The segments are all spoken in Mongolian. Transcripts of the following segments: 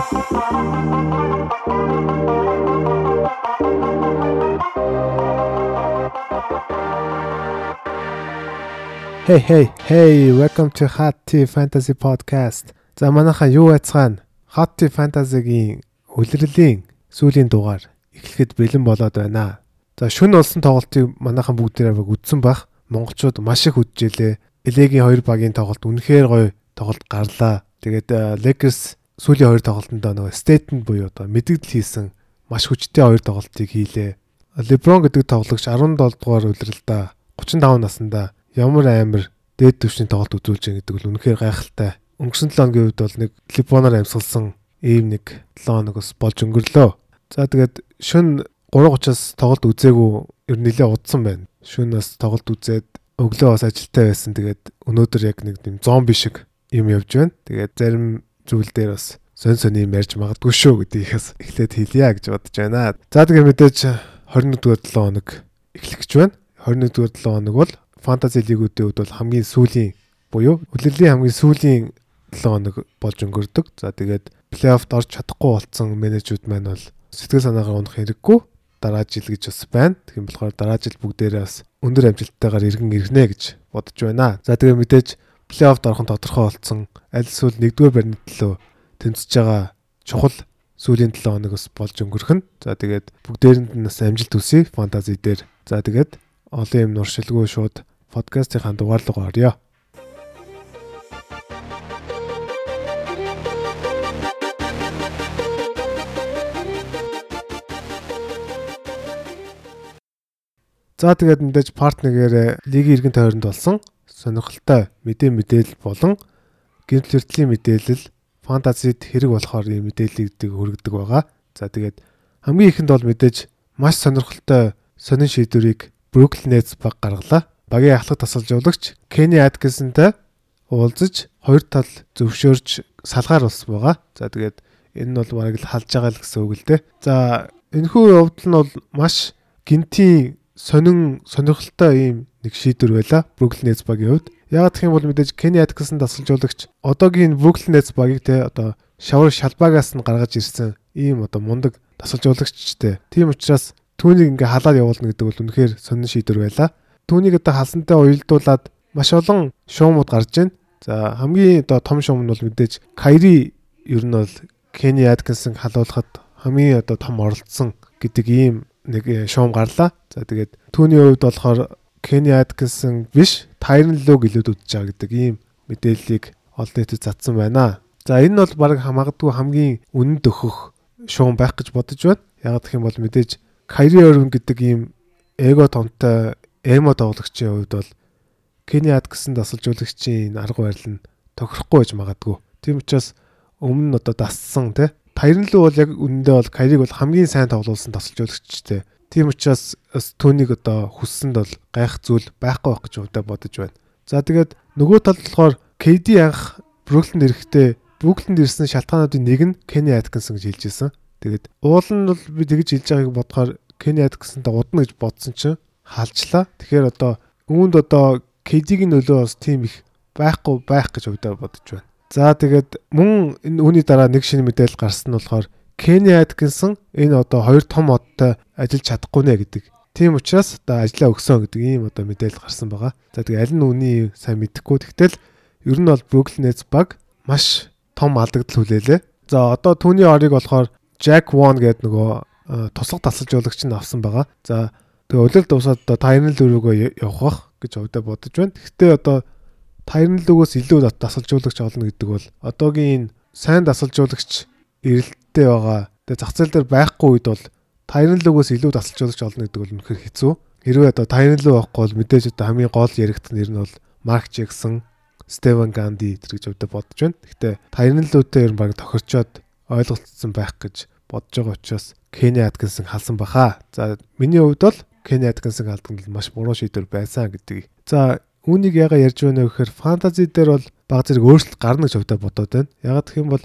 Hey hey hey welcome to Hot Tea Fantasy Podcast. За манайхаа юу яцгаана? Hot Tea Fantasy-гийн үлрэлийн сүүлийн дугаар эхлэхэд бэлэн болоод байна. За шүн олсон тоглолтыг манайхан бүгдээрээ үзсэн бах. Монголчууд маш их үдчихлээ. Элегийн хоёр багийн тоглолт үнэхээр гоё тоглолт гарлаа. Тэгээд Lakers сүүлийн хоёр тоглолтонд нөгөө Staten буюу одоо мэдэгдэл хийсэн маш хүчтэй хоёр тоглолтыг хийлээ. LeBron гэдэг тоглогч 17 дугаар үлрэлдээ 35 наснда ямар амар дээд түвшний тоглолт үзүүлж байгаа гэдэг бол үнэхээр гайхалтай. Өнгөрсөн 7 хоногийн үед бол нэг Либоноор амьсгалсан ийм нэг 7 хоног бас болж өнгөрлөө. За тэгээд шөн 3:30-аас тоглолт үзээгүй ер нь нэлээд удсан байна. Шөн бас тоглолт үзээд өглөө бас ажилтаа байсан. Тэгээд өнөөдөр яг нэг юм зомби шиг юм явж байна. Тэгээд зарим зүйл дээр бас сон сон юм ярьж магадгүй шүү гэдгийг бас эхлээд хэлье гэж бодож байна. За тэгээд мэдээж 21-р 7 хоног эхлэх гэж байна. 21-р 7 хоног бол фэнтези лигүүдийн хувьд бол хамгийн сүүлийн буюу үлрэлийн хамгийн сүүлийн 7 хоног болж өнгөрдөг. За тэгээд плей-оффд орж чадахгүй болсон менежүүд маань бол сэтгэл санаагаар унах хэрэггүй дараа жил гэж бас байна. Тийм болохоор дараа жил бүгдээрээ бас өндөр амжилттайгаар иргэн ирнэ гэж бодож байна. За тэгээ мэдээж плей-оффд орох нь тодорхой болсон. Аль эсвэл нэгдүгээр баримт төлөө тэнцэж байгаа чухал сүүлийн 7 хоног бас болж өнгөрөх нь. За тэгээд бүгдээрэнд нь бас амжилт хүсье фэнтези дээр. За тэгээд олон юм нуршилгүй шууд подкастынхаа дугаар руу орё. За тэгээд мэдээж партнерээр лигийн иргэн тойронд болсон сонирхолтой мэдээ мэдээлэл болон гэрэл хүртлийн мэдээлэл фантазид хэрэг болохоор ийм мэдээллийг хүргэдэг байгаа. За тэгээд хамгийн ихэнд бол мэдээж маш сонирхолтой сонин шийдвэрийг Brooklyn Nets баг гаргалаа багийн ахлах тасалжуулагч Kenny Atkinson-тай уулзаж хоёр тал зөвшөөрч салгаар болсон байгаа. За тэгээд энэ нь бол бараг л халж байгаа л гэсэн үг л дээ. За энэхүү явдал нь бол маш гинтийн сонин сонирхолтой ийм нэг шийдвэр байла Brooklyn Nets багийн хувьд. Яг гэх юм бол мэдээж Kenny Atkinson тасалжуулагч одоогийн Brooklyn Nets багийг те одоо шавар шалбаагаас нь гаргаж ирсэн ийм одоо мундаг тасалжуулагчтэй. Тийм учраас түүнийг ингээ халаад явуулна гэдэг бол үнэхээр сонин шийдвэр байла түүнийг одоо халсантай уялдуулад маш олон шуумууд гарч байна. За хамгийн одоо том шуум нь бол мэдээж Кайри ер нь бол Кени Аткинсон халуулахад хамгийн одоо том оролцсон гэдэг ийм нэг э, шуум гарлаа. За тэгээд түүний хувьд болохоор Кени Аткинсон биш Тайрон Лог илүүд үдж байгаа гэдэг ийм мэдээллийг олон нийтэд затсан байна. За энэ нь бол баг хамаагдгүй хамгийн үнэнд өгөх шуум байх гэж бодож байна. Яг гэх юм бол мэдээж Кайри Орвин гэдэг ийм эго томтой эмо тоглогчийн хувьд бол Кени Атксон дасалжуулагчийн арга барил нь тохирохгүй байж магадгүй. Тийм учраас өмнө нь одоо дассан тий. Таярнлуу бол яг үнэндээ бол Кайриг бол хамгийн сайн тоглуулсан дасалжуулагчтэй. Тийм учраас түүнийг одоо хүссэнд бол гайх зүйл байхгүй байх гэж өвдө бодож байна. За тэгээд нөгөө талд болохоор KD анх Бруклинд ирэхдээ Бруклинд ирсэн шалтгаануудын нэг нь Кени Аткинсон гэж хэлж ирсэн. Тэгээд уул нь бол би тэгж хэлж байгааг бодохоор Кени Аткинсонтай удна гэж бодсон чинь халжлаа. Тэгэхээр одоо үүнд одоо KD-ийн нөлөө бас тийм их байхгүй байх гэж өвдөө бодож байна. За тэгээд мөн энэ үүний дараа нэг шинэ мэдээлэл гарсан нь болохоор Kenny Atkinson энэ одоо хоёр том одтой ажиллаж чадахгүй нэ гэдэг. Тийм учраас одоо ажиллаа өгсөн гэдэг ийм одоо мэдээлэл гарсан байгаа. За тэгээд аль нь үний сайн мэдэхгүй. Тэгтэл ер нь бол Brooklyn Nets баг маш том алдагдал хүлээлээ. За одоо түүний орыг болохоор Jack Vaughn гэдэг нөгөө туслах тасалжуулагч нь авсан байгаа. За Тэгээ улирал дуусаад одоо тайрнал рүүгөө явах гэж өвдө бодож байна. Гэхдээ одоо тайрнал рүүгөөс илүү дасалжуулагч олно гэдэг бол одоогийн сайн дасалжуулагч эрэлттэй байгаа. Тэгээ зах зээл дээр байхгүй үед бол тайрнал рүүгөөс илүү дасалжуулагч олно гэдэг бол үнэхээр хэцүү. Хэрвээ одоо тайрнал руу авахгүй бол мэдээж одоо хамгийн гол яригдах нэр нь бол Марк Джексон, Стевен Ганди тэр гэж өвдө бодож байна. Гэхдээ тайрналуудтай ер нь баг тохирчоод ойлголцсон байх гэж бодож байгаа учраас Кени Аткинсон халсан баха. За миний хувьд бол Kenny Atkinson алдсан нь маш буруу шийдвэр байсан гэдэг. За үүнийг яга ярьж байна вэ гэхээр фэнтези дээр бол баг зэрэг өөрчлөлт гарна гэж өвдө бодоод байна. Ягаад гэх юм бол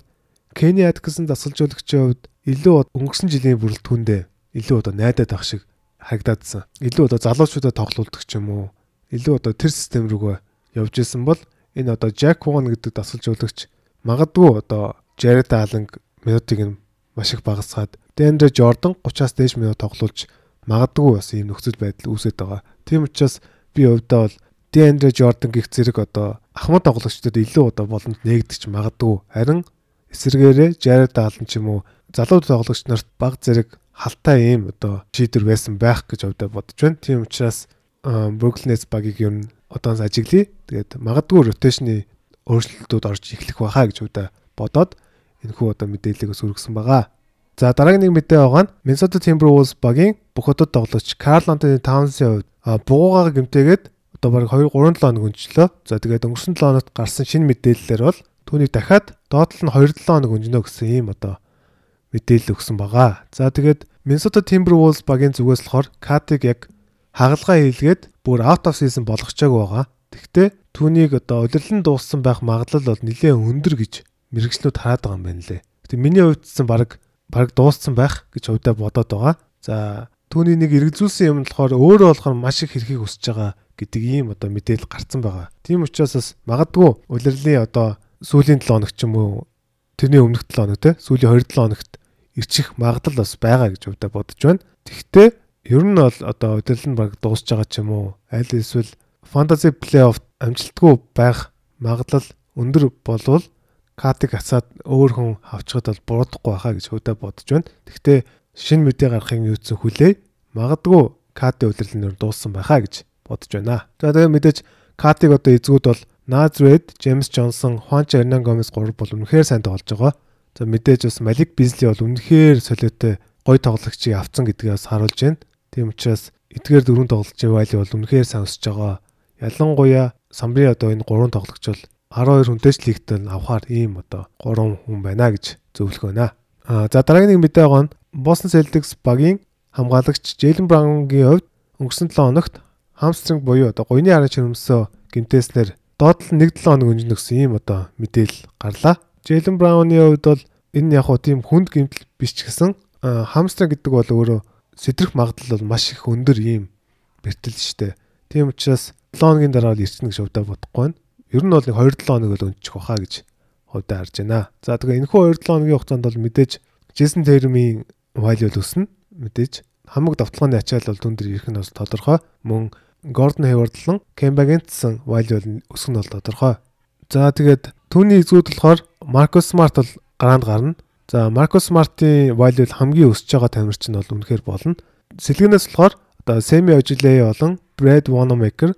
Kenny Atkinson дасгалжуулагчийн хувьд илүү өнгөрсөн жилийн бүрэлдэхүүндээ илүү одоо найдаад байх шиг харагдаадсан. Илүү одоо залуучуудаа тоглуулдаг ч юм уу. Илүү одоо тэр систем рүүгээ явж исэн бол энэ одоо Jack Vaughn гэдэг дасгалжуулагч магадгүй одоо Jared Allen, минутыг нь маш их багасгаад Дэндэ Жордан 30-аас дээш минут тоглуулж магадгүй бас ийм нөхцөл байдал үүсэж байгаа. Тийм учраас би өвдөө бол Дэндэ Жордан гих зэрэг одоо ахмад тоглогчдод илүү одоо боломж нээгдэж магадгүй. Харин эсэргээрээ Jared Allen ч юм уу залуу тоглогч нарт баг зэрэг халтай ийм одоо шийдвэр байсан байх гэж өвдөө бодож байна. Тийм учраас Brooklyn Nets багийг ер нь одоос ажиглая. Тэгээд магадгүй ротейшны өөрчлөлтүүд орж эхлэх байхаа гэж өвдөө бодоод энэхүү одоо мэдээллийг сүргсэн байгаа. За дараагийн нэг мэдээ байгаа нь Minnesota Timberwolves багийн бүх одод тоглогч Karl Anthony Towns-ийн хувьд бугуугаар гэмтээгээд одоо бараг 2 3 7 хоног өнчлөө. За тэгээд өнгөрсөн 7 хоногт гарсан шинэ мэдээллээр бол түүнийг дахиад доотлол нь 2 7 хоног өнжинө гэсэн ийм одоо мэдээлэл өгсөн байгаа. За тэгээд Minnesota Timberwolves багийн зүгээс болохоор Катиг яг хагалгаа хийлгээд бүр out of season болгочоог байгаа. Тэгвэл түүнийг одоо удирдлан дууссан байх магадлал бол нэлээд өндөр гэж мэрэгчлүүд хараад байгаа юм байна лээ. Гэтэ миний хувьд ч баг баг дууссан байх гэж хувьдаа бодоод байгаа. За түүний нэг эргзүүлсэн юм болохоор өөрөө болохоор маш их хэрхийг өсөж байгаа гэдэг ийм одоо мэдээлэл гарцсан байгаа. Тийм учраас бас магадгүй улирлын одоо сүүлийн 7 хоног ч юм уу тэрний өмнөх 7 хоног те сүүлийн 2 7 хоногт ирчих магадлал бас байгаа гэж хувьдаа бодож байна. Тэгвэл ер нь бол одоо удирдал нь баг дуусж байгаа ч юм уу аль эсвэл фэнтези плей-офф амжилтгүй байх магадлал өндөр болвол катыг хацаад өөр хүн авчихад бол буруудахгүй байхаа гэж хөдөө бодож байна. Гэхдээ шинэ мэдээ гарахын юуцэн хүлээ. Магадгүй катын удирдал нь дууссан байхаа гэж бодож байна. За тэгээ мэдээж катыг одоо эзгүүд бол Назред, Джеймс Джонсон, Хуанч Эрнан Гомес гурав бол үнэхээр сайн тоглож байгаа. За мэдээж бас Малик Бизли бол үнэхээр солиотой гой тоглогчийг авцсан гэдгээс харуулж байна. Тийм учраас эдгээр дөрөв тоглогчийн вайли бол үнэхээр сайн өсөж байгаа. Ялангуяа Самбри одоо энэ гурван тоглогч бол 12 хүнтэйч лигт авахаар ийм одоо 3 хүн байна гэж зөвлөх байна. А за дараагийн нэг мэдээ байгаа нь Boston Celtics багийн хамгаалагч Jalen Brown-гийн хувьд өнгөрсөн 7 хоногт хамстринг буюу одоо гойны хараа чирэмсөө гимтээснээр доотлол 1-7 хоног өнжнөгсөн ийм одоо мэдээлэл гарлаа. Jalen Brown-ы хувьд бол энэ яг хуу тийм хүнд гимтэл биш ч гэсэн хамстринг гэдэг бол өөрөө сэтрэх магадлал бол маш их өндөр ийм бэртэл штэ. Тийм учраас 7 хоногийн дараа л ирчихнэ гэж удаа бодохгүй байна. Ер нь бол нэг 2-7 хоног л өнчих баха гэж хувьдаа харж байна. За тэгээ энэхүү 2-7 хоногийн хугацаанд бол мэдээж Джейсон Термийн вайль бол өснө. Мэдээж хамаг давталгааны ачаал бол түн дээр ирэх нь бас тодорхой. Мөн Гордон Хейвардлан Кембагентсэн вайль бол өсөх нь бол тодорхой. За тэгээд түүний эзгүүд болохоор Маркус Смарт бол гараанд гарна. За Маркус Смартын вайль бол хамгийн өсөж байгаа тамирчин бол үнэхээр болно. Сэлгэнээс болохоор одоо Семи Ожилей болон Брэд Wanamaker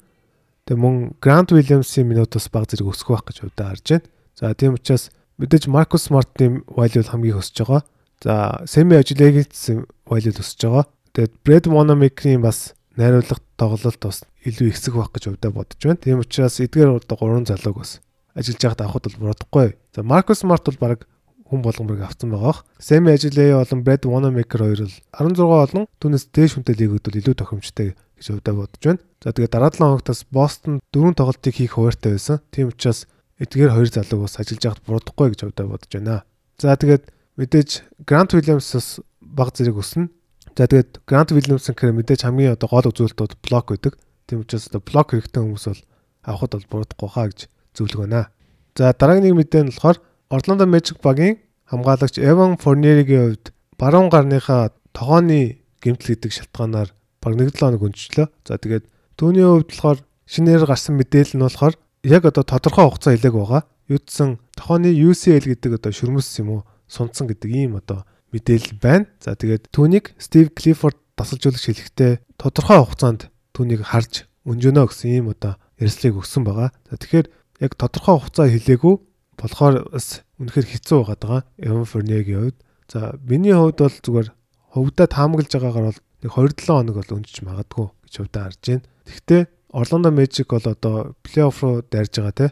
Тэгээ мөн Грант Уильямсийн минутаас баг зэрэг өсөх байх гэж хувьдаа харж байна. За тийм учраас мэдээж Маркус Смартны вайлюл хамгийн өсөж байгаа. За Семи Ажилегитс вайлюл өсөж байгаа. Тэгээд Брэд Мономикрийн бас найруулга тоглолт бас илүү ихсэх байх гэж хувьдаа бодож байна. Тийм учраас эдгээр одоо гурван залууг бас ажиллаж байхад авахд бол буруудахгүй. За Маркус Смарт бол баг хүн болгомыг авсан байгаа. Семи Ажилей болон Брэд Wanamaker хоёр бол 16 болон түүнээс дээш хүнтэй лигүүд бол илүү тохиромжтой гэж өвдөө бодож байна. За тэгээд дараа 7 хоногтоос Бостон дөрвөн тоглолтыг хийх хуваартай байсан. Тийм учраас эдгээр хоёр залуу бас ажиллаж байхад буруудахгүй гэж өвдөө бодож байна. За тэгээд мэдээж Грант Уильямсаас баг зэрэг өснө. За тэгээд Грант Уильямс гэхээр мэдээж хамгийн одоо гол үзүүлэлтүүд блок байдаг. Тийм учраас одоо блок хэрэгтэй хүмүүс бол авахд бол буруудахгүй хаа гэж зөвлөг байна. За дараагийн нэг мэдээ нь болохоор Орландо Magic багийн хамгаалагч Эван Форнеригийн хувьд баруун гарныхаа тогооны гэмтэл гэдэг шалтгаанаар баг 1-7 хоног өнчлөө. За тэгээд түүний хувьд болохоор шинээр гарсан мэдээлэл нь болохоор яг одоо тодорхой хугацаа хэлээг байгаа. Юудсан тохооны UCL гэдэг одоо шүрмэс юм уу сунцсан гэдэг ийм одоо мэдээлэл байна. За тэгээд түүнийг Стив Клиффорд тасалжуулагч хэлэхдээ тодорхой хугацаанд түүнийг харж өнжөнө гэсэн ийм одоо ярьслыг өгсөн байгаа. За тэгэхээр яг тодорхой хугацаа хэлээгүй болохоор бас үнэхээр хэцүү байгаа. Evan Fournier-гийн хувьд. За миний хувьд бол зүгээр хөвдөө таамаглаж байгаагаар бол нэг 2-7 хоног бол өнжиж магадгүй гэж хувьдаа харж байна. Гэхдээ Orlando Magic бол одоо плей-офф руу дайрж байгаа те.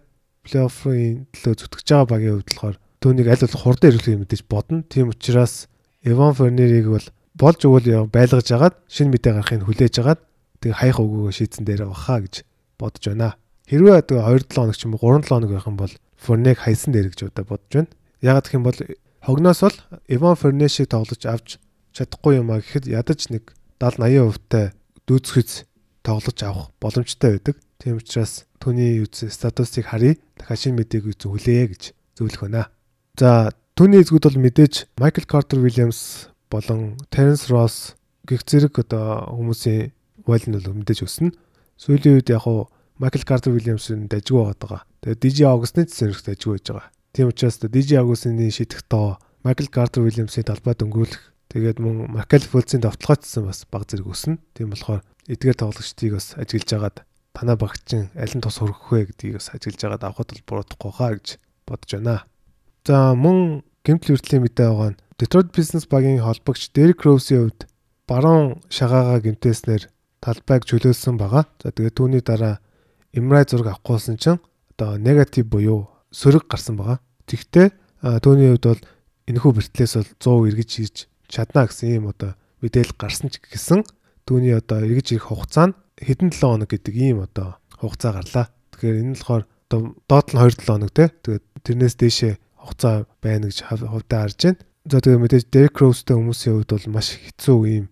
Плей-оффын төлөө зүтгэж байгаа багийн хувьд болохоор түүнийг аль болох хурдан ирүүлэхийг мэдээж бодно. Тийм учраас Evan Fournier-ийг бол болж өгвөл байлгаж агаад шинэ мэдээ гарахыг хүлээж агаад тэг хаях өгөөгөө шийдсэн дээр бахаа гэж бодож байна. Хэрвээ тэгээ 2-7 хоног ч юм уу 3-7 хоног байх юм бол Форнег хайсан дээр гэж удаа бодож байна. Ягаад гэх юм бол хогноос бол Иван Форне шиг тоглож авч чадахгүй юм а гэхэд ядаж нэг 70 80% тай дүүцхэц тоглож авах боломжтой байдаг. Тийм учраас түүний үз статусыг харъя. Дахиад шинэ мэдээг үз хүлээе гэж зөвлөх байна. За түүний эзгүүд бол мэдээж Майкл Картер Вильямс болон Теренс Росс гих зэрэг одоо хүмүүсийн вайл нь бол мэдээж өснө. Сүүлийн үед яг хуу Майкл Картер Вильямсын дажгүй байгаа. Тэгээд DJ August-ны зэрэг дажгүй байж байгаа. Тийм учраас DJ August-ны шийдэх тоо Майкл Картер Вильямсын талбайд өнгөрүүлэх тэгээд мөн Майкл Фулцын давталгаачсан бас баг зэрэг өснө. Тийм болохоор эдгээр тоглогчдыг бас ажиглаж агаад танаа багчин аль нь тус хөрөх вэ гэдгийг бас ажиглаж агаад авахд бол буруудахгүй хаа гэж бодож байна. За мөн гэмтэл хүртлийн мэдээ байгаа нь Detroit Business Bag-ийн холбогч Derek Rose-ийн хувьд баруун шагаагаа гэмтээснээр талбайг чөлөөлсөн байгаа. За тэгээд түүний дараа MRI зураг авахгүйсэн чинь одоо негатив буюу сөрөг гарсан байгаа. Тэгвэл түүний хувьд бол энэхүү бертлээс бол 100 эргэж хийж чадна гэсэн юм одоо мэдээлэл гарсан ч гэсэн түүний одоо эргэж ирэх хугацаа нь хэдэн 7 хоног гэдэг ийм одоо хугацаа гарлаа. Тэгэхээр энэ нь болохоор одоо доод нь 2 7 хоног те. Тэгээд тэрнээс дээшээ хугацаа байна гэж хувьдаа харж байна. За тэгээд мэдээж Derek Rose-тэй хүмүүсийн хувьд бол маш хэцүү ийм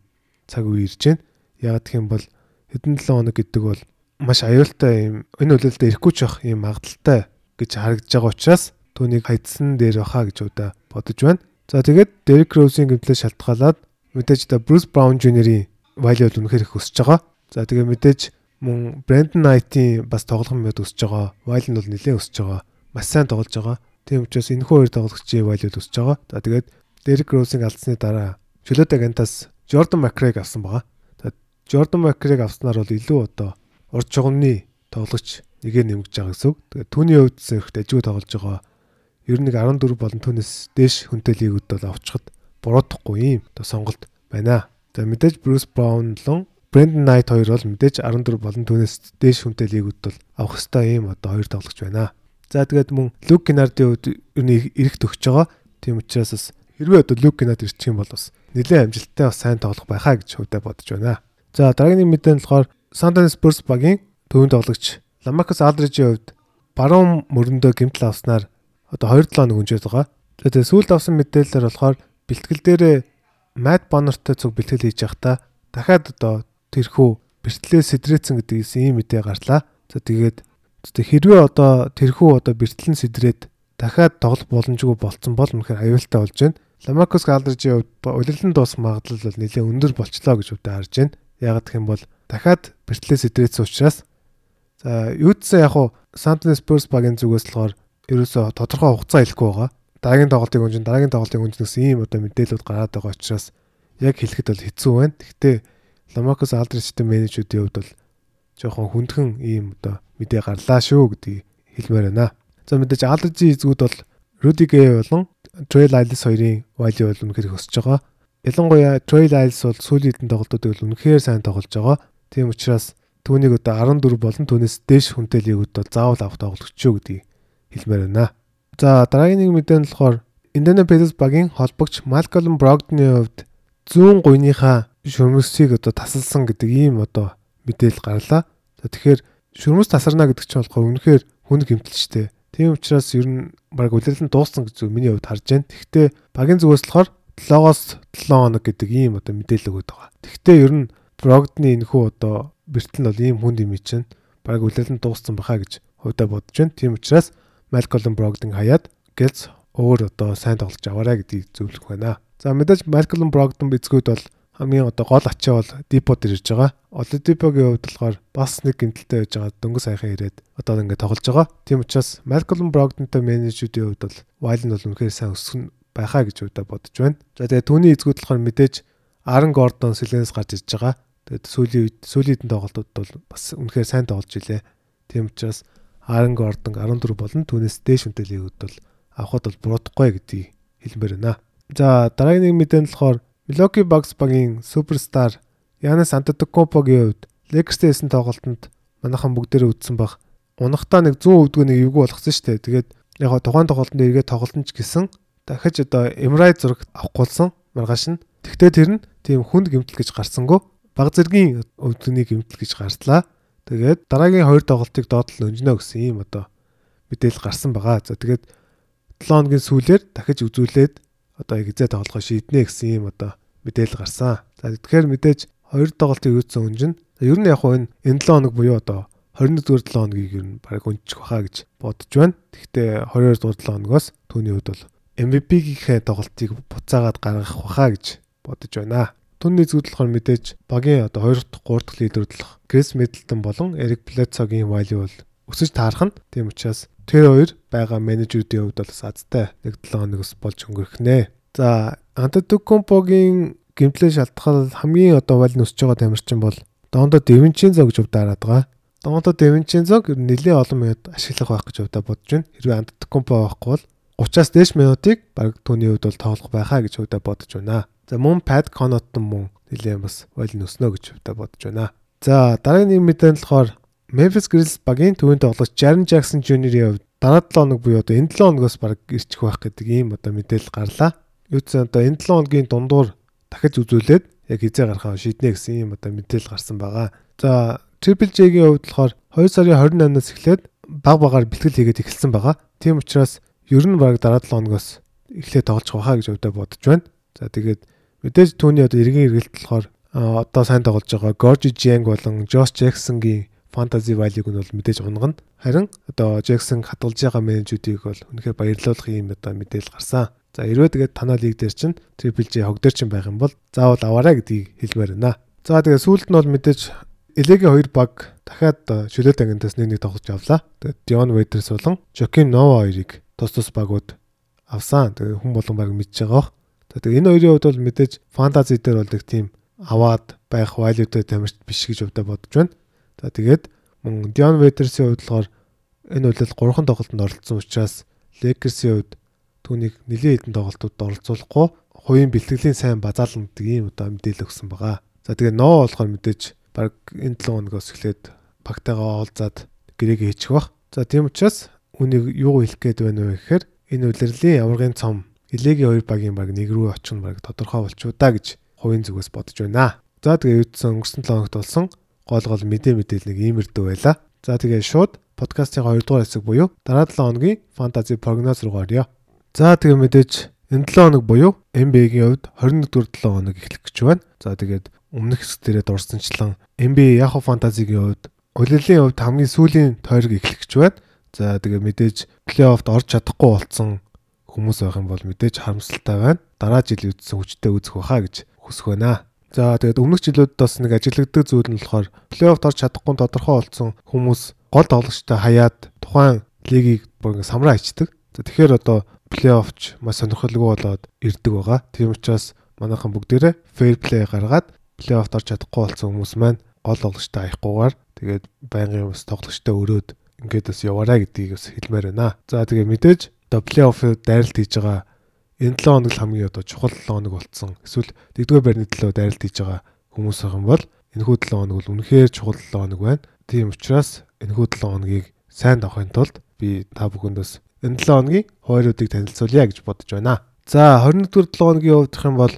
цаг үе ирж байна. Яг гэх юм бол хэдэн 7 хоног гэдэг бол маш аюултай юм энэ үлэлдэ ирэхгүй ч бах юм магадaltaй гэж харагдаж байгаа учраас түүнийг хайдсан дээр баха гэж удаа бодож байна. За тэгээд Derek Rose-ийн гэмтлээс шалтгаалаад мэдээж да Bruce Brown Jr.-ийн value бол үнэхээр их өсөж байгаа. За тэгээд мэдээж мөн Brandon Knight-ийн бас тоглоом мэд өсөж байгаа. Value нь бол нэлээд өсөж байгаа. Маш сайн тоглож байгаа. Тийм учраас энэ хоёр тоглогчийн value өсөж байгаа. За тэгээд Derek Rose-ийг алдсны дараа чөлөөтэй гантаас Jordan McRae авсан байгаа. Тэгээд Jordan McRae авснаар бол илүү одоо урд чугамны тоглогч нэгэ нэмгэж байгаа гэсэн үг. Тэгээд түүний хувьд их дажгүй тоглож байгаа. Ер нь нэг 14 болон түүнээс дээш хүнтэй лигүүд бол авчихад буруудахгүй юм. Одоо сонголт байна. За мэдээж Bruce Brown болон Brandon Knight хоёр бол мэдээж 14 болон түүнээс дээш хүнтэй лигүүд бол авах хэвээр юм одоо хоёр тоглогч байна. За тэгээд мөн Luke Kennard-ийн хувьд ер нь эрэх төгсөж байгаа. Тийм учраас бас хэрвээ одоо Luke Kennard ирчих юм бол бас нэлээд амжилттай бас сайн тоглох байхаа гэж хөвдө бодож байна. За дараагийн мэдээ нь болохоор San Antonio Spurs багийн төвөнд тоглогч Lamarcus Aldridge-ийн хувьд баруун мөрөндөө гэмтэл авснаар одоо 2-7 хоног өнжөөд байгаа. Тэгээд сүүлд авсан мэдээлэлээр болохоор бэлтгэл дээрээ Matt Bonner-тэй цуг бэлтгэл хийж байхдаа дахиад одоо тэрхүү бэртлээ сэдрээцэн гэдэг ийм мэдээ гарлаа. За тэгээд хэрвээ одоо тэрхүү одоо бэртлэн сэдрээд дахиад тоглох боломжгүй болцсон бол үнэхээр аюултай болж байна. Lamarcus Aldridge-ийн хувьд улирлан дуусах магадлал бол нэлээд өндөр болчлоо гэж үүдээ харж байна. Яг гэх юм бол дахиад бертлээс идрээсэн учраас за юудсан яг уу Сантны Спurs багийн зүгээс болохоор ерөөсө тодорхой хугацаа хэлэхгүй байгаа. Дараагийн тоглолтын үнжин дараагийн тоглолтын үнжин гэсэн ийм одоо мэдээлэлүүд гараад байгаа учраас яг хэлэхэд бол хэцүү байна. Гэхдээ Ламакос Алдричтэй менежүүдийн хувьд бол жоохон хүндхэн ийм одоо мэдээ гарлаа шүү гэдгийг хэлмээр байна. За мэдээж Алдричийн эзгүүд бол Рудигэ болон Trail Isles хоёрын value бол үнэхээр өсөж байгаа. Ялангуяа Trail Isles бол сүүлийн тоглолтуудыг бол үнэхээр сайн тоглож байгаа. Тийм учраас түүнийг одоо 14 болон түүнээс дээш хүнтэй лигүүд бол заавал авах тоглогч шүү гэдгийг хэлмээр байна. За дараагийн нэг мэдээ нь болохоор Indiana Pacers багийн холбогч Malcolm Brogdon-ийн хувьд зүүн гуйныхаа шөрмөсийг одоо тасалсан гэдэг ийм одоо мэдээлэл гарлаа. За тэгэхээр шөрмөс тасарна гэдэг чинь болохоор үнэхээр хүн гэмтэлчтэй. Тийм учраас ер нь баг үлрэл нь дууссан гэж миний хувьд харж байна. Гэхдээ багийн зүгээс болохоор 7-оос 7 хоног гэдэг ийм одоо мэдээлэл өгöd байгаа. Гэхдээ ер нь Брогдны энэхүү одоо бэртэл нь бол ийм хүнд юм чинь баг үлээлэн дууссан баха гэж хувьдаа бодож байна. Тийм учраас Малколм Брогдын хаяад гэлц өөр одоо сайн тоглож аваарай гэдгийг зөвлөх байна. За мэдээж Малколм Брогдон бицгүүд бол хамгийн одоо гол ачаа бол Дипод ирж байгаа. Олдипогийн хувьд болохоор бас нэг гэмтэлтэй байж байгаа дөнгөж саяхан ирээд одоо ингээд тоглож байгаа. Тийм учраас Малколм Брогдонтой менежүүдийн хувьд бол Вайл нь бол үнэхээр сайн өсгөн байхаа гэж удаа бодож байна. За тэгээ түүний эзгүүд болохоор мэдээж Арн Гордон Силенс гарч ирж байгаа. Тэгээд сүүлийн үед сүүлийн тоглолтууд бол бас үнэхээр сайн тоглож илээ. Тийм учраас Аарон Гордон 14 болон түүнээс дээш үнэлгээгүүд бол авахд бол буруудахгүй гэдгийг хэлмээр байна. За дараагийн нэг мэдээ нь болохоор Milwaukee Bucks багийн суперстар Янас Антетокумпогийн хувьд Lakers-тэй хийсэн тоглолтод манайхан бүгдээрээ үдсэн баг. Унахтаа нэг 100 өвдгөө нэг эвгүй болгосон шүү дээ. Тэгээд яг тухайн тоглолтод эргээд тоглолтон ч гэсэн дахиж одоо MRI зураг авахгүйсэн маргааш нь. Тэгтээ тэр нь тийм хүнд гэмтэл гэж гарсангүй баг зэргийн өвдөгний гэмтэл гэж гарлаа. Тэгээд дараагийн хоёр тоглолтыг доотлол өнжнө гэсэн ийм одоо мэдээлэл гарсан байгаа. За тэгээд 7 хоногийн сүүлээр дахиж үзүүлээд одоо экзэ тоглохоо шийднэ гэсэн ийм одоо мэдээлэл гарсан. За тэгэхээр мэдээж хоёр тоглолтыг үүссэн өнжин. Ер нь яг энэ энэ 7 хоног буюу одоо 21 дугаар 7 хоногийг ер нь баг өнчих баха гэж бодож байна. Гэхдээ 22 дугаар 7 хоногоос түүний хувьд бол MVP-ийнхээ тоглолтыг буцаагаад гаргах баха гэж бодож байна. Түүний зүйл болохоор мэдээж багийн одоо 2 дахь 3 дахь лидер болох Крис Миддлтон болон Эрик Блэцогийн value бол өсөж таарах нь. Тийм учраас тэр хоёр байгаа менежерүүдийн хувьд бол азтай нэг 7 хоногос болж өнгөрөх нэ. За Антетокомпогийн гимтлээ шалтгаал хамгийн одоо валь нөсөж байгаа тамирчин бол Дондо Девинчензо гэж өвдөөраад байгаа. Дондо Девинчензог нэлээд олон минут ашиглах байх гэж өвдө бодож байна. Хэрвээ Антетокомпо байхгүй бол 30-аас дээш минутыг баг түүний хувьд бол тоглох байхаа гэж өвдө бодож байна. За мөн Пад Конотон мөн нэлээд бас валь нөснө гэж өвдө бодож байна. За дараагийн нэг мэдэн болохоор Memphis Grizzlies багийн төвийн тоглогч Jaren Jackson Jr-ийн хувьд дараа 7 хоног буюу одоо энэ 7 хоногоос баг ирчих байх гэдэг ийм одоо мэдээлэл гарлаа. Юу ч одоо энэ 7 хоногийн дундуур дахиж үзүүлээд яг хизээ гарахаа шийднэ гэсэн ийм одоо мэдээлэл гарсан байгаа. За Triple J-гийн хувьд болохоор 2 сарын 28-наас эхлээд баг багаар бэлтгэл хийгээд эхэлсэн байгаа. Тийм учраас ер нь баг дараа 7 хоногоос эхлээд тоглож байхаа гэж өвдө бодож байна. За тэгээд мэдээж түүний одоо эргэн эргэлт болохоор одоо сайн тоглож байгаа Gorgie Jang болон Josh Jackson-гийн fantasy value-г нь бол мэдээж унгана. Харин одоо Jackson хадгалж байгаа менежүүдийг бол үнэхээр баярлуулах юм одоо мэдээлэл гарсан. За хэрвээ тэгээд танаа лиг дээр чинь Triple J хог дээр чинь байх юм бол заавал аваарай гэдгийг хэлмээр байна. За тэгээд сүүлд нь бол мэдээж Элегийн хоёр баг дахиад шүлээд ангинтаас нэг нэг тоглож авлаа. Тэгээд Dion Waiters болон Joaquin Nova хоёрыг тус тус багууд авсан. Тэгээд хүн болгон баг мэдж байгаа. За тэгээд энэ хоёрын хувьд бол мэдээж фэнтези дээр бол нэг тийм аваад байх value-тэй тамирч биш гэж өвдө бодож байна. За тэгээд мөн Dion Waiters-ийн хувьд болохоор энэ үйлдэл 3хан тоглолтод оролцсон учраас Lakers-ийн хувьд түүнийг нэлийн хэдэн тоглолтууд оролцуулахгүй хувийн бэлтгэлийн сайн базаална гэдэг ийм одоо мэдээлэл өгсөн байгаа. За тэгээ ноо болохоор мэдээж баг энэ 7 хоногоос эхлээд багтайгаа уулзаад гэрээгээ хийчих бах. За тийм учраас үнийг юу хэлэх гээд байна вэ гэхээр энэ үйлрлийн аваргын цом Илегийн хоёр багийн баг нэг рүү очих нь баг тодорхой болчихоо да гэж хувийн зүгээс бодож байна. За тэгээ үүдсэн өнгөрсөн 7 хоногт болсон гол гол мэдээ мэдээл нэг иймэрдүү байла. За тэгээ шууд подкастын 2 дугаар хэсэг буюу дараа 7 хоногийн фэнтези прогноз руу орё. За тэгээ мэдээж энэ 7 хоног буюу NBA-гийн хувьд 21 дугаар 7 хоног эхлэх гэж байна. За тэгээд өмнөх хэсэг дээрээ дурсанчлан NBA Yahoo Fantasy-гийн хувьд улирлын хувьд хамгийн сүүлийн тойрог эхлэх гэж байна. За тэгээ мэдээж плей-оффд орж чадахгүй болсон хүмүүс байх юм бол мэдээж харамсалтай байна. Дараа жил үдсэн хүчтэй үзэх байхаа гэж хүсэх байна. За тэгээд өмнөх жилүүдэд бас нэг ажиглагддаг зүйл нь болохоор плей-оффд орж чадахгүй тодорхой болсон хүмүүс гол тоглогчтой хаяад тухайн лигийг бүр ингэ самраа ичдэг. За тэгэхээр одоо плей-оффч маш сонирхолтой болоод ирдэг байгаа. Тийм учраас манайхан бүгдээрээ fair play гаргаад плей-оффд орж чадахгүй болсон хүмүүс маань гол тоглогчтой аяггүйгээр тэгээд байнгын бас тоглогчтой өрөөд ингээд бас яваарай гэдгийг бас хэлмээр байна. За тэгээ мэдээж одоо плей-офф дайралт хийж байгаа энэ 7 хоног хамгийн одоо чухал 7 хоног болцсон. Эсвэл дэгдүгээр байрны төлөө дайралт хийж байгаа хүмүүс байх юм бол энэхүү 7 хоног бол үнэхээр чухал 7 хоног байна. Тийм учраас энэхүү 7 хоногийг сайн давахын тулд би та бүхэндээс энэ 7 хоногийн хойруудыг танилцуулъя гэж бодож байна. За 21-р 7 хоногийн хувьдах юм бол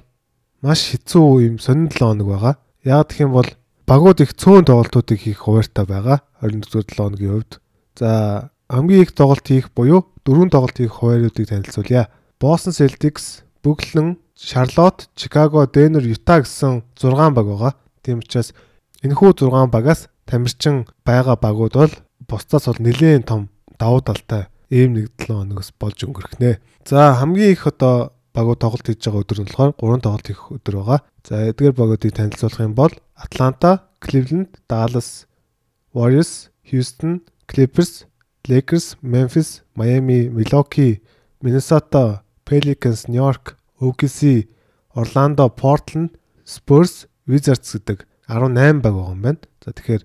маш хэцүү юм сонин 7 хоног байгаа. Яг гэх юм бол багууд их цөөн тоглолтуудыг хийх хуваартай байгаа 21-р 7 хоногийн хувьд. За хамгийн их тоглолт хийх буюу дөрвөн тоглолт хийх хувааруудыг танилцуулъя. Boston Celtics, Brooklyn, Charlotte, Chicago, Denver, Utah гэсэн 6 баг байгаа. Тийм учраас энэхүү 6 багаас тамирчин байгаа багууд бол бусдаас бол нэлээд том давуу талтай ийм нэг 7 хоногос болж өнгөрөх нэ. За хамгийн их одоо багууд тоглолт хийж байгаа өдөр нь болохоор 3 тоглолт хийх өдөр байгаа. За эдгээр багуудыг танилцуулах юм бол Atlanta, Cleveland, Dallas, Warriors, Houston, Clippers, Lakers, Memphis, Miami, Milwaukee, Minnesota, Pelicans, New York, OKC, Orlando, Portland, Spurs, Wizards гэдэг 18 баг байгаа юм байна. За тэгэхээр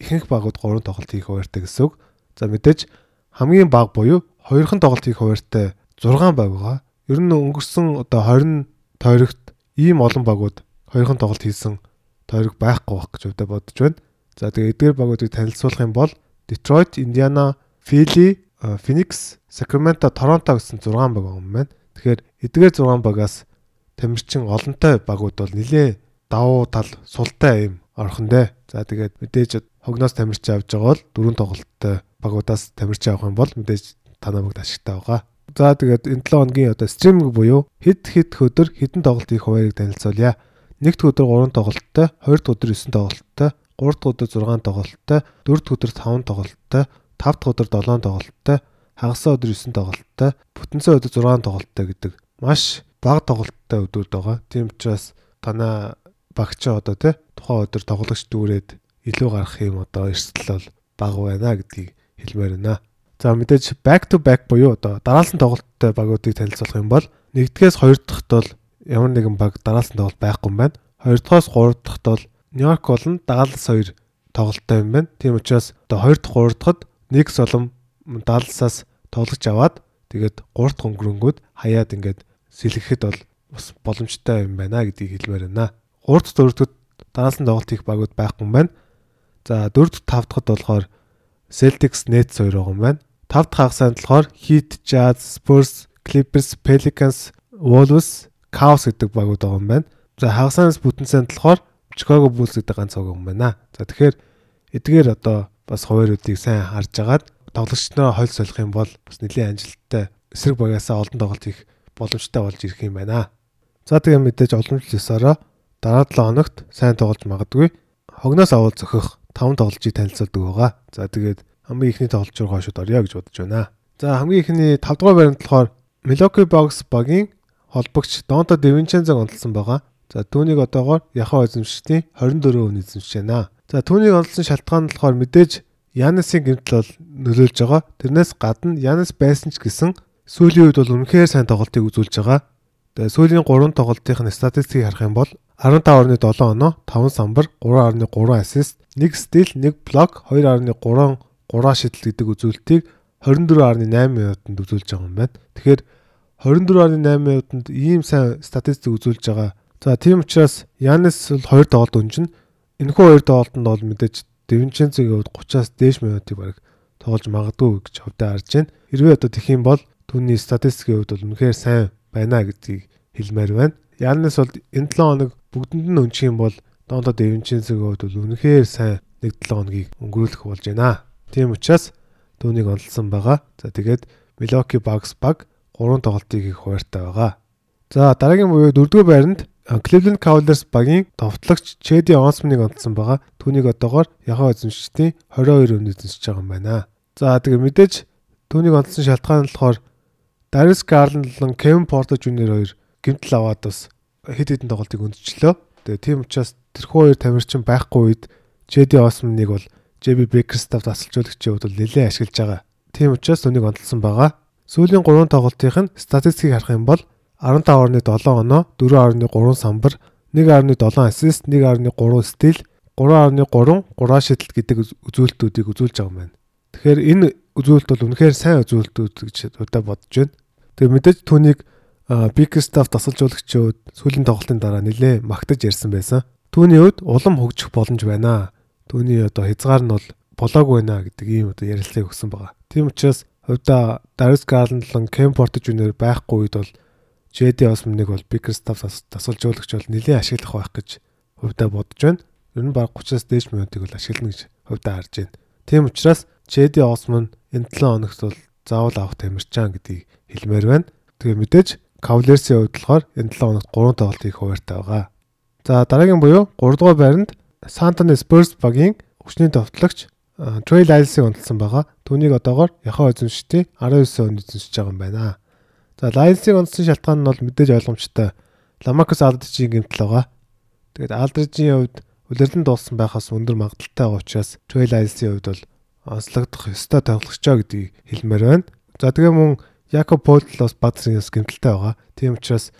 ихэнх багууд 3 тоглолт хийх хуваартай гэсэн үг. За мэдээж хамгийн бага буюу 2хан тоглолт хийх хуваартай 6 баг байгаа. Ер нь өнгөрсөн одоо 20 тойрогт ийм олон багууд 2хан тоглолт хийсэн тойрог байхгүй байх гэж өвдө бодож байна. За тэгээ эдгээр багуудыг танилцуулах юм бол Detroit, Indiana, Philly, Phoenix, Sacramento, Toronto гэсэн 6 баг юм байна. Тэгэхээр эдгээр 6 багаас тамирчин олонтой багууд бол нэлээ давуу тал султай юм орхондөө. За тэгээд мэдээж хогноос тамирч авч байгаа бол дөрөв тоглолттой багуудаас тамирч авах юм бол мэдээж танаа бүгд ашигтай байгаа. За тэгээд энэ 7 хоногийн одоо стриминг буюу хэд хэд өдөр хэдэн тоглолт хийх хуваарийг танилцуулъя. Нэгд өдөр 3 тоглолттой, хоёрд өдөр 9 тоглолттой, гуравд өдөр 6 тоглолттой, дөрөвд өдөр 5 тоглолттой, тавд өдөр 7 тоглолттой, хагасаа өдөр 9 тоглолттой, бүтэнцэн өдөр 6 тоглолттой гэдэг маш бага тоглолттой өдрүүд байгаа. Тийм учраас танаа багч одоо тий тухайн өдөр тоглогч дүүрээд илүү гарах юм одоо эрсдэл бол бага байна гэдгийг хэлмээр байна. За мэдээж back to back буюу одоо дараалсан тоглолттой багуудыг танилцуулах юм бол нэгдгээс хоёр дахьт бол ямар нэгэн баг дараалсан тоглолт байхгүй юм байна. Хоёр дахоос гурав дахьт бол Нью-Йорк болон Даллас хоёр тоглолттой юм байна. Тийм учраас одоо хоёр дахь гурав дахьд нэг солом Далласаас тоглож аваад тэгээд гурав дахь өнгөрөнгүүд хаяад ингээд сэлгэхэд бол бас боломжтой юм байна гэдгийг хэлмээр байна. Гурав дахь дөрөв дахьд дараалсан тоглолт хийх багууд байхгүй юм байна. За дөрөв дэх тав дахьд болохоор Celtics Nets хоёр байгаа юм байна. Тав дахь хагасанд болохоор Heat, Jazz, Spurs, Clippers, Pelicans, Wolves, Cavs гэдэг багууд байгаа юм байна. За хагасанаас бүтэн санд болохоор Chicago Bulls гэдэг ганц баг юм байна. За тэгэхээр эдгээр одоо бас хувааруудыг сайн харж агаад тоглогч нараа хол солих юм бол бас нэлийн амжилттай эсрэг багаасаа олон тоглолт хийх боломжтой болж ирэх юм байна. За тэгээ мэдээж уламжлал ёсороо дараа 7 хоногт сайн тоглож магадгүй хогноос авал зөхөх 5 тоглолцыг танилцуулдаг байгаа. За тэгээд хамгийн ихний тоглолч руу хойшод орё гэж бодож байна. За хамгийн ихний 5 дугаар баримт болохоор Milwaukee Bucks багийн холбогч Донто Девинчензог онцлсан байгаа. За түүнийг одоогоор яхаа эзэмшигчдийн 24 хүн эзэмшиж байна. За түүнийг онцлсан шалтгаан нь болохоор мэдээж Янысын гэмтэл бол нөлөөлж байгаа. Тэрнээс гадна Янис байсан ч гэсэн сүүлийн үед бол үнэхээр сайн тоглолтыг үзүүлж байгаа. Тэгээ сүүлийн 3 тоглолтын статистикийг харах юм бол 15.7 оноо, 5 самбар, 3.3 ассист, 1 стил, 1 блок, 2.3 3 шидэл гэдэг үзүүлэлтийг 24.8 минутанд үзүүлж байгаа юм байна. Тэгэхээр 24.8 минутанд ийм сайн статистик үзүүлж байгаа. За тийм учраас Янис бол 2 тоглолт өнжин. Энэхүү 2 тоглолтод бол мэдээж Девинченцогийн хувьд 30-аас дээш минутыг бараг тоглож магадгүй гэж хөвдөө харж байна. Хэрвээ одоо тэх юм бол түүний статистикийн хувьд бол үнэхээр сайн байна гэдгийг хэлмээр байна. Янис бол энэ 7 хоног бүгдэнд нь өнчих юм бол Донто Дэвинченсгийн хувьд бол үнэхээр сайн 1-7 хоногийг өнгөрүүлэх болж байна. Тийм учраас түүнийг онцлсан байгаа. За тэгээд Milwaukee Bucks баг 3 тоглолтыг хийх хуваартай байгаа. За дараагийн буюу 4-р байранд Cleveland Cavaliers багийн товтлогч Chedi Osman-ыг онцлсан байгаа. Түүнийг одоогоор яхаа эзэмшигчдийн 22 өмнө эзэмшиж байгаа юм байна. За тэгээд мэдээж түүнийг онцлсан шалтгаан нь болохоор Darius Garland болон Kevin Porter Jr. хоёр гэмтэл аваад бас хэд хэдэн тоглолтыг өндчлөө. Тэгээ тийм учраас тэрхүү хоёр тамирчин байхгүй үед JD Osman-ыг бол JB Bickerstaff тасалжуулагчийн хувьд нэлээд ашиглаж байгаа. Тийм учраас түүнийг онцлсан байгаа. Сүүлийн 3 тоглолтын статистикийг харах юм бол 15.7 оноо, 4.3 самбар, 1.7 ассист, 1.3 стил, 3.3 3 шидэлт гэдэг үзүүлэлтүүдийг үзүүлж байгаа юм байна. Тэгэхээр энэ үзүүлэлт бол үнэхээр сайн үзүүлэлтүүд гэж удаа бодож байна. Тэгээ мэдээж түүнийг Bickerstaff тасалжуулагчид сүүлийн тоглолтын дараа нэлээ магтаж ярьсан байсан. Түүний хувьд улам хөгжих боломж байна. Түүний одоо хязгаар нь бол болоогүй байна гэдэг ийм одоо ярилцлагыг өгсөн байгаа. Тийм учраас хувьда Darius Garland болон Cam Porter Jr байхгүй үед бол JD Osman-ыг бол Bickerstaff тасалжуулагч бол нэлээд ашиглах байх гэж хувьда бодож байна. Ер нь баг 30-аас дээш минутыг бол ашиглана гэж хувьда харж байна. Тийм учраас JD Osman энэ 7 хоногт бол заавал авах тамирчаан гэдгийг хэлмээр байна. Тэгээ мэдээж Cavaliers-ийн хувьд болохоор энэ 7 хоногт 3 тоглолт хийх хуваартай байгаа. За дараагийн буюу 3 дугаар байранд San Antonio Spurs багийн хүчний товтлогч Trey Lyles-ыг онцлсан байгаа. Түүнийг одоогоор яхаа эзэмшигчдийн 19 онд эзэмшиж байгаа юм байна. За Lyles-ыг онцлсан шалтгаан нь бол мэдээж ойлгомжтой. Lamarcus Aldridge-ийн гэмтэл байгаа. Тэгээд Aldridge-ийн хувьд үлэрлэн дууссан байхаас өндөр магадaltaй байгаа учраас Trey Lyles-ийн хувьд бол онцлогдох ёстой тоглогчоо гэдгийг хэлмээр байна. За тэгээ мөн Якоб Полтлос Бадринс гэмтэлтэй байгаа. Тийм учраас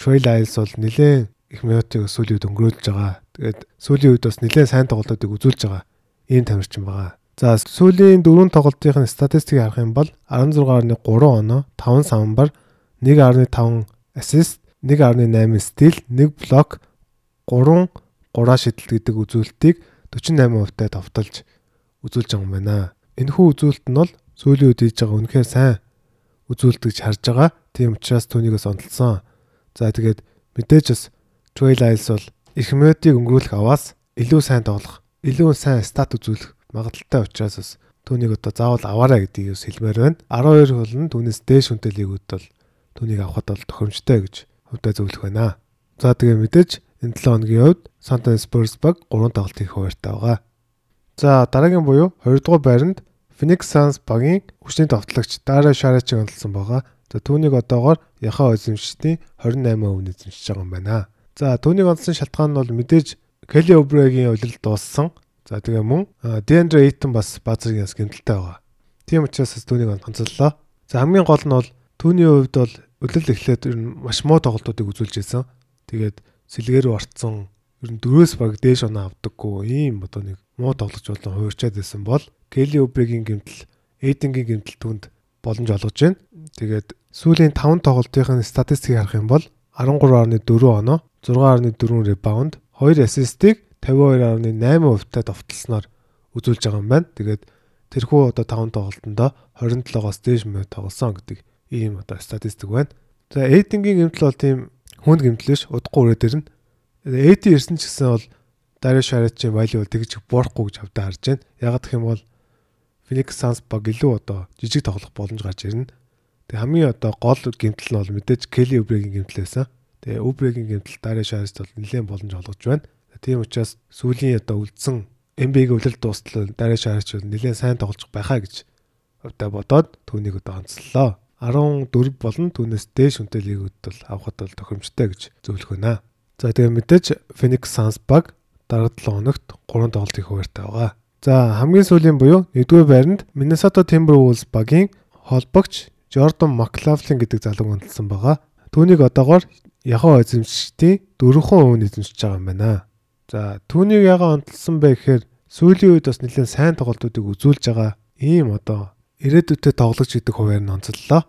Trail Isles бол нэлээд их минутыг сүүлийн үед өнгөрүүлж байгаа. Тэгээд сүүлийн үед бас нэлээд сайн тоглолтуудыг үзүүлж байгаа. Ийм тамирчин байгаа. За сүүлийн дөрвөн тоглолтын статистикийг харах юм бол 16.3 оноо, 5 самбар, 1.5 ассист, 1.8 стил, 1 блок, 3 3 шидэлт гэдэг үзүүлэлтийг 48% таа товтолж үзүүлж байгаа юм байна. Энэхүү үзүүлэлт нь бол сүүлийн үед хийж байгаа үнэхээр сайн үзүүлдэг харж байгаа. Тийм учраас түүнийг бас онцлсан. За тэгээд мэдээж бас Trail Isles бол их минутыг өнгөрүүлэх аваас илүү сайн тоглох, илүү сайн стат үзүүлэх магадaltaй учраас бас түүнийг одоо заавал аваарай гэдгийг бас хэлмээр байна. 12 хөл нь түүнээс дээш хүнтэй лигүүд бол түүнийг авахд бол тохиромжтой гэж хувьдаа зөвлөх байна. За тэгээ мэдээж энэ 7 хоногийн хувьд Santa Spurs баг 3 тоглолт хийх хуваартай байгаа. За дараагийн буюу 2 дугаар байранд Phoenix Suns багийн хүчний товтлогч Дара Шарачиг онцлсан байгаа. За түүнийг одоогоор яхаа эзэмшигчдийн 28% эзэмшиж байгаа юм байна. За түүнийг онцлсан шалтгаан нь бол мэдээж Kelly Oubre-гийн улирал дууссан. За тэгээ мөн DeAndre Ayton бас базарын яс гэмтэлтэй байгаа. Тийм учраас түүнийг онцоллоо. За хамгийн гол нь бол түүний хувьд бол улирал эхлээд ер нь маш муу тоглолтуудыг үзүүлж байсан. Тэгээд сэлгээр ортсон ер нь дөрөөс баг дээш оноо авдаггүй ийм одоо нэг муу тоглож болон хуурчаад байсан бол Kelly Oubre-гийн гэмтэл Ayton-гийн гэмтэл түнд боломж олгож байна. Тэгээд сүүлийн 5 тоглолтын статистикийг харах юм бол 13.4 оноо, 6.4 ребаунд, 2 ассистийг 52.8% та довтлсноор үзүүлж байгаа юм байна. Тэгээд тэрхүү одоо 5 тоглолтондоо 27-оос дээш минут тоглосон гэдэг ийм одоо статистик байна. За Эйдингийн гэмтэл бол тийм хүнд гэмтэл биш, удахгүй өрөө дэрнэ. Эйди ирсэн ч гэсэн бол Дарья Шарачийн value бол тэгж буурахгүй гэж хавдаа харж байна. Ягаад гэх юм бол Phoenix Suns баг илүү одоо жижиг тоглох боломж гарч ирнэ. Тэгээ хамгийн одоо гол гэмтэл нь бол мэдээж Kelly Oubre-гийн гэмтэл байсан. Тэгээ Oubre-гийн гэмтэл Дарья Шарачд бол нэлээд боломж олгож байна. Тийм учраас сүүлийн одоо үлдсэн NBA-г өвлөл дуустал дараа шаарч нэлээд сайн тоглож байхаа гэж өвдө бодоод түүнийг одоо онцлоо. 14 болон түүнээс дээш үнэтэй лигүүд бол авахд бол тохиромжтой гэж зөвлөх байна. За тэгээ мэдээж Phoenix Suns баг дараа 7 хоногт 3 тоглолтын хуваартай байгаа. За хамгийн сүүлийн буюу 1-р байранд Minnesota Timberwolves багийн холбогч Jordan McLaughlin гэдэг залуу үнэлсэн байгаа. Түүнийг одоогоор Яхаа эзэмшигчдийн 4% эзэмшиж байгаа юм байна. За түүнийг яга онцлсан бэ гэхээр сүүлийн үед бас нэлээд сайн тоглолтуудыг үзүүлж байгаа ийм одоо ирээдүйдээ тоглож идэх хуваар нь онцллоо.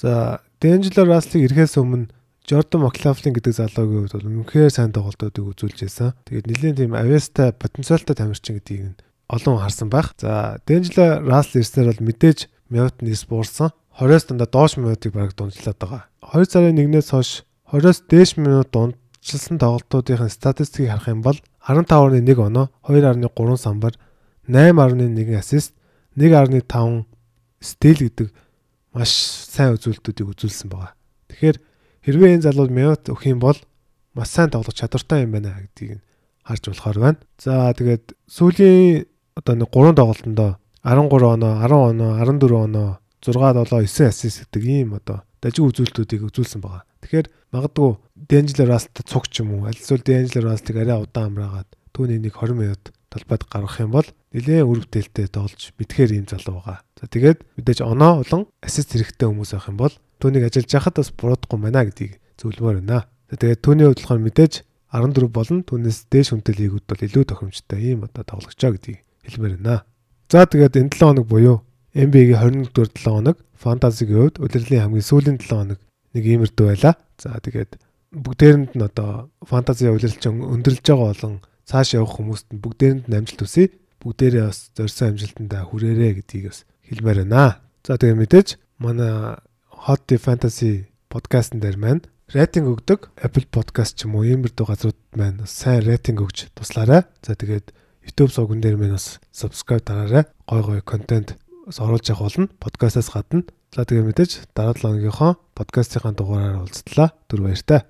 За D'Angelo Russell-ыг ирэхээс өмнө Jordan McLaughlin гэдэг залуугийн хувьд бол үнэхээр сайн тоглолтуудыг үзүүлж байсан. Тэгээд нэлээд тийм авьяастай потенциалтай тамирчин гэдгийг олон харсан байх. За D'Angelo Russell ирснээр бол мэдээж минут нь буурсан. 20-с дандаа доош минутыг бараг дунджлаад байгаа. 2 сарын 1-ээс хойш 20-с дээш минут дунд Жилсэн тоглолтуудын статистикийг харах юм бол 15.1 оноо, 2.3 самбар, 8.1 ассист, 1.5 стил гэдэг маш сайн үзүүлэлтүүдийг үзүүлсэн байгаа. Тэгэхээр хэрвээ энэ залуу минут өгөх юм бол маш сайн тоглох чадвартай юм байна гэдгийг харж болохоор байна. За тэгээд сүүлийн одоо нэг 3 тоглолтондоо 13 оноо, 10 оноо, 14 оноо, 6 7 9 ассист гэдэг ийм одоо дажиг үзүүлэлтүүдийг үзүүлсэн байгаа. Тэгэхээр магадгүй D'Angelo Russell цуг ч юм уу аль эсвэл D'Angelo Russell-ыг арай удаан амраагаад түүний нэг 20 минут талбайд гаргах юм бол нэлээд үр бүтээлтэй тоглож мэдхээр ийм залуу байгаа. За тэгээд мэдээж оноо болон ассист хэрэгтэй хүмүүс байх юм бол түүнийг ажиллаж яхад бас буруудахгүй байна гэдгийг зөвлөмөр байна. За тэгээд түүний хувьд болохоор мэдээж 14 болон түүнээс дээш хүнтэй лигүүд бол илүү тохиромжтой ийм одоо тоглогчоо гэдгийг хэлмээр байна. За тэгээд энэ 7 хоног буюу NBA-гийн 21-р 7 хоног фэнтезигийн хувьд удирдлын хамгийн сүүлийн 7 хоног нэг иймэрдүү байла. За тэгээд бүгдээрэнд нь одоо фэнтези удирдалч өндөрлж байгаа болон цааш явах хүмүүст нь бүгдээрэнд нь амжилт хүсье. Бүгдээрээ бас зорьсон амжилтандаа хүрээрээ гэдгийг бас хэлмээр байна. За тэгээд мэдээж манай Hot Fantasy подкастн дээр маань рейтинг өгдөг Apple Podcast ч юм уу иймэрдүү газрууд маань сайн рейтинг өгч туслаарай. За тэгээд YouTube сувган дээр маань бас subscribe дараарай. Гой гой контент оруулж явах болно. Подкастаас гадна За тэгээ мэдээж дараа 7 өнөөгийнхөө подкастынхаа дугаараар уулзтлаа. Түр баяртай.